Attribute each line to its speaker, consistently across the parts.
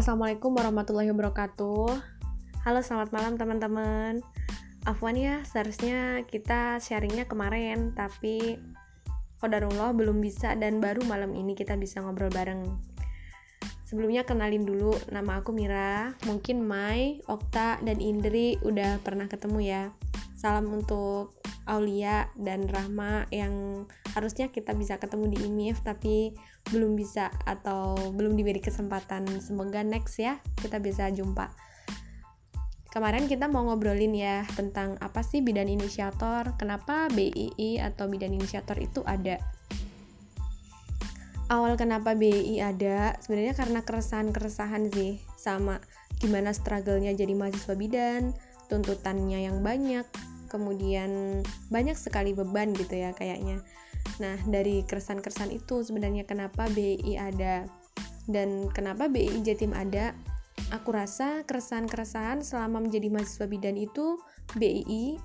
Speaker 1: Assalamualaikum warahmatullahi wabarakatuh. Halo selamat malam teman-teman. Afwan ya seharusnya kita sharingnya kemarin Tapi Kodarullah belum bisa dan baru malam ini kita bisa ngobrol bareng. Sebelumnya kenalin dulu nama aku Mira. Mungkin Mai, Okta, dan Indri udah pernah ketemu ya. Salam untuk Aulia dan Rahma yang harusnya kita bisa ketemu di IMIF tapi belum bisa atau belum diberi kesempatan. Semoga next ya kita bisa jumpa. Kemarin kita mau ngobrolin ya tentang apa sih bidan inisiator, kenapa BII atau bidan inisiator itu ada. Awal kenapa BII ada, sebenarnya karena keresahan-keresahan sih sama gimana struggle-nya jadi mahasiswa bidan, tuntutannya yang banyak, kemudian banyak sekali beban gitu ya kayaknya. Nah dari keresan-keresan itu sebenarnya kenapa BI ada? Dan kenapa BI Jatim ada? Aku rasa keresahan-keresahan selama menjadi mahasiswa bidan itu BI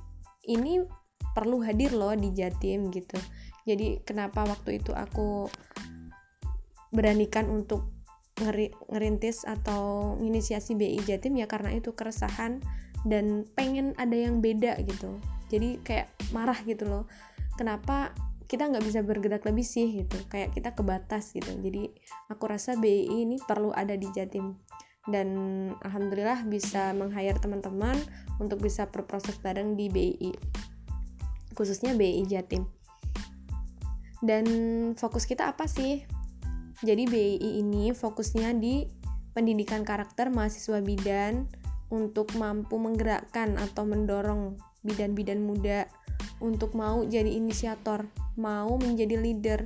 Speaker 1: ini perlu hadir loh di Jatim gitu. Jadi kenapa waktu itu aku beranikan untuk ngeri, ngerintis atau inisiasi BI Jatim? Ya karena itu keresahan dan pengen ada yang beda gitu. Jadi kayak marah gitu loh. Kenapa kita nggak bisa bergerak lebih sih gitu? Kayak kita kebatas gitu. Jadi aku rasa BI ini perlu ada di Jatim. Dan alhamdulillah bisa meng-hire teman-teman untuk bisa berproses bareng di BI khususnya BI Jatim. Dan fokus kita apa sih? Jadi BI ini fokusnya di pendidikan karakter mahasiswa bidan untuk mampu menggerakkan atau mendorong bidan-bidan muda untuk mau jadi inisiator, mau menjadi leader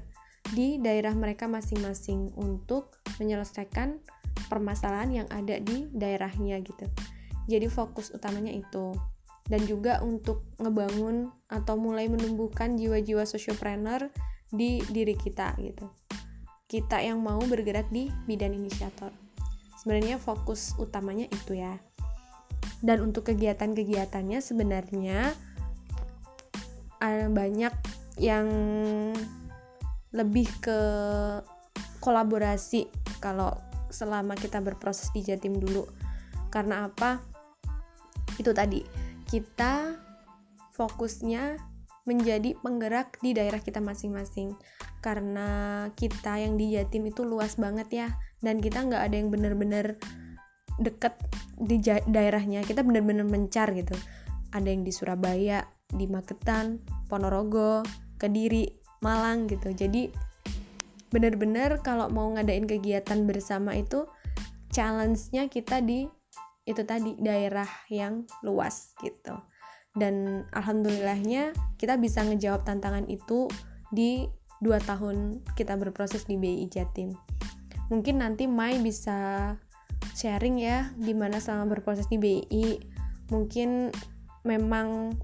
Speaker 1: di daerah mereka masing-masing untuk menyelesaikan permasalahan yang ada di daerahnya gitu. Jadi fokus utamanya itu. Dan juga untuk ngebangun atau mulai menumbuhkan jiwa-jiwa sosiopreneur di diri kita gitu. Kita yang mau bergerak di bidan inisiator. Sebenarnya fokus utamanya itu ya dan untuk kegiatan-kegiatannya sebenarnya ada banyak yang lebih ke kolaborasi kalau selama kita berproses di Jatim dulu. Karena apa? Itu tadi kita fokusnya menjadi penggerak di daerah kita masing-masing. Karena kita yang di Jatim itu luas banget ya dan kita nggak ada yang bener-bener deket di daerahnya kita benar-benar mencar gitu. Ada yang di Surabaya di Magetan Ponorogo Kediri Malang gitu. Jadi benar-benar kalau mau ngadain kegiatan bersama itu challenge-nya kita di itu tadi daerah yang luas gitu. Dan alhamdulillahnya kita bisa ngejawab tantangan itu di dua tahun kita berproses di BI Jatim. Mungkin nanti Mai bisa sharing ya gimana selama berproses di BI mungkin memang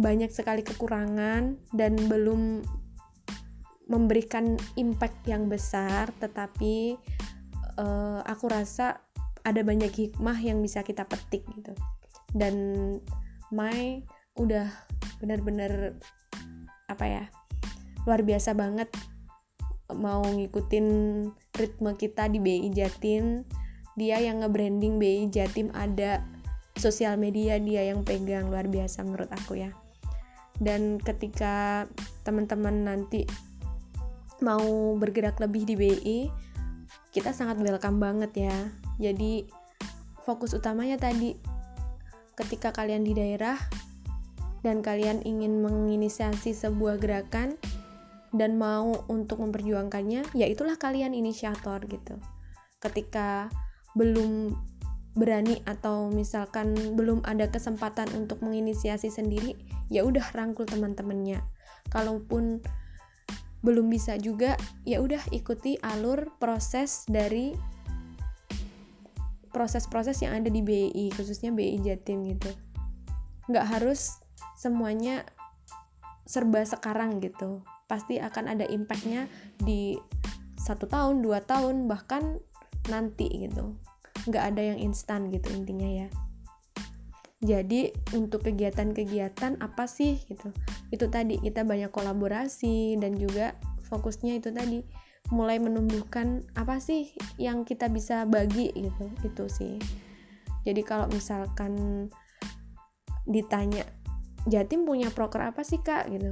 Speaker 1: banyak sekali kekurangan dan belum memberikan impact yang besar tetapi uh, aku rasa ada banyak hikmah yang bisa kita petik gitu. Dan Mai udah benar-benar apa ya luar biasa banget mau ngikutin ritme kita di BI Jatim dia yang nge-branding BI Jatim ada sosial media dia yang pegang luar biasa menurut aku ya. Dan ketika teman-teman nanti mau bergerak lebih di BI kita sangat welcome banget ya. Jadi fokus utamanya tadi ketika kalian di daerah dan kalian ingin menginisiasi sebuah gerakan dan mau untuk memperjuangkannya ya itulah kalian inisiator gitu. Ketika belum berani atau misalkan belum ada kesempatan untuk menginisiasi sendiri ya udah rangkul teman-temannya. Kalaupun belum bisa juga ya udah ikuti alur proses dari proses-proses yang ada di BI khususnya BI Jatim gitu. Nggak harus semuanya serba sekarang gitu. Pasti akan ada impactnya di satu tahun dua tahun bahkan nanti gitu. Nggak ada yang instan gitu intinya ya. Jadi untuk kegiatan-kegiatan apa sih gitu? Itu tadi kita banyak kolaborasi dan juga fokusnya itu tadi mulai menumbuhkan apa sih yang kita bisa bagi gitu itu sih. Jadi kalau misalkan ditanya Jatim punya proker apa sih kak? gitu.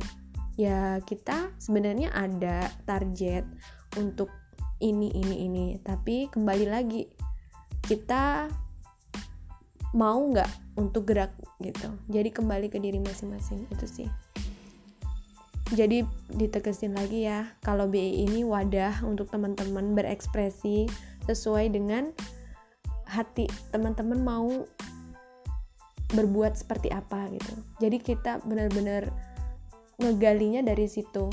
Speaker 1: Ya kita sebenarnya ada target untuk ini ini ini. Tapi kembali lagi kita mau nggak untuk gerak gitu. Jadi kembali ke diri masing-masing itu sih. Jadi ditekesin lagi ya kalau BI ini wadah untuk teman-teman berekspresi sesuai dengan hati teman-teman mau berbuat seperti apa gitu. Jadi kita benar-benar ngegalinya dari situ.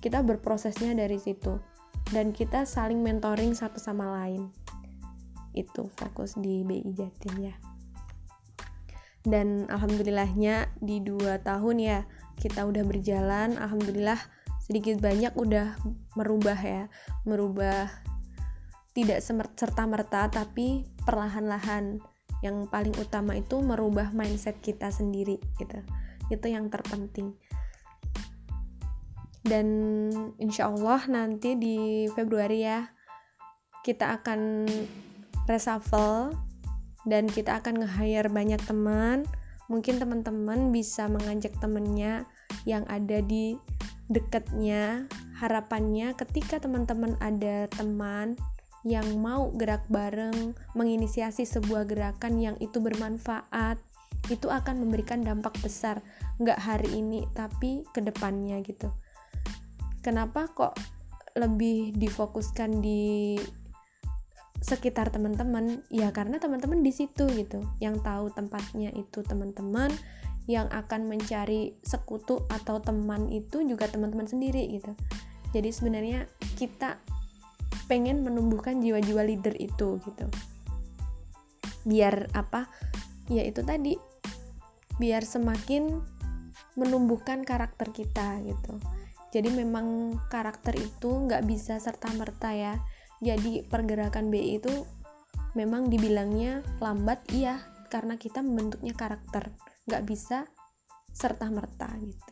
Speaker 1: Kita berprosesnya dari situ dan kita saling mentoring satu sama lain. Itu fokus di BI Jatim ya. Dan alhamdulillahnya di dua tahun ya kita udah berjalan. Alhamdulillah sedikit banyak udah merubah ya. Merubah tidak serta merta tapi perlahan-lahan. Yang paling utama itu merubah mindset kita sendiri gitu. Itu yang terpenting dan insya Allah nanti di Februari ya kita akan reshuffle dan kita akan nge-hire banyak teman. Mungkin teman-teman bisa mengajak temennya yang ada di dekatnya. Harapannya ketika teman-teman ada teman yang mau gerak bareng menginisiasi sebuah gerakan yang itu bermanfaat itu akan memberikan dampak besar. Nggak hari ini tapi ke depannya gitu kenapa kok lebih difokuskan di sekitar teman-teman? Ya karena teman-teman di situ gitu yang tahu tempatnya itu teman-teman yang akan mencari sekutu atau teman itu juga teman-teman sendiri gitu. Jadi sebenarnya kita pengen menumbuhkan jiwa-jiwa leader itu gitu. Biar apa? Ya itu tadi. Biar semakin menumbuhkan karakter kita gitu jadi memang karakter itu nggak bisa serta merta ya. Jadi pergerakan BI itu memang dibilangnya lambat iya karena kita membentuknya karakter. Nggak bisa serta merta gitu.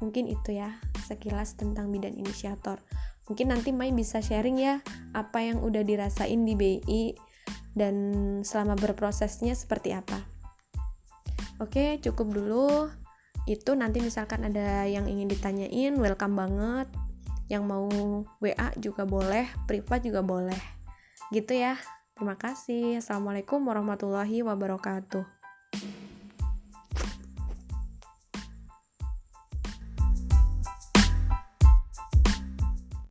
Speaker 1: Mungkin itu ya sekilas tentang bidan inisiator. Mungkin nanti Mai bisa sharing ya apa yang udah dirasain di BI dan selama berprosesnya seperti apa. Oke cukup dulu itu nanti misalkan ada yang ingin ditanyain welcome banget yang mau WA juga boleh, privat juga boleh. Gitu ya. Terima kasih. Assalamualaikum warahmatullahi wabarakatuh.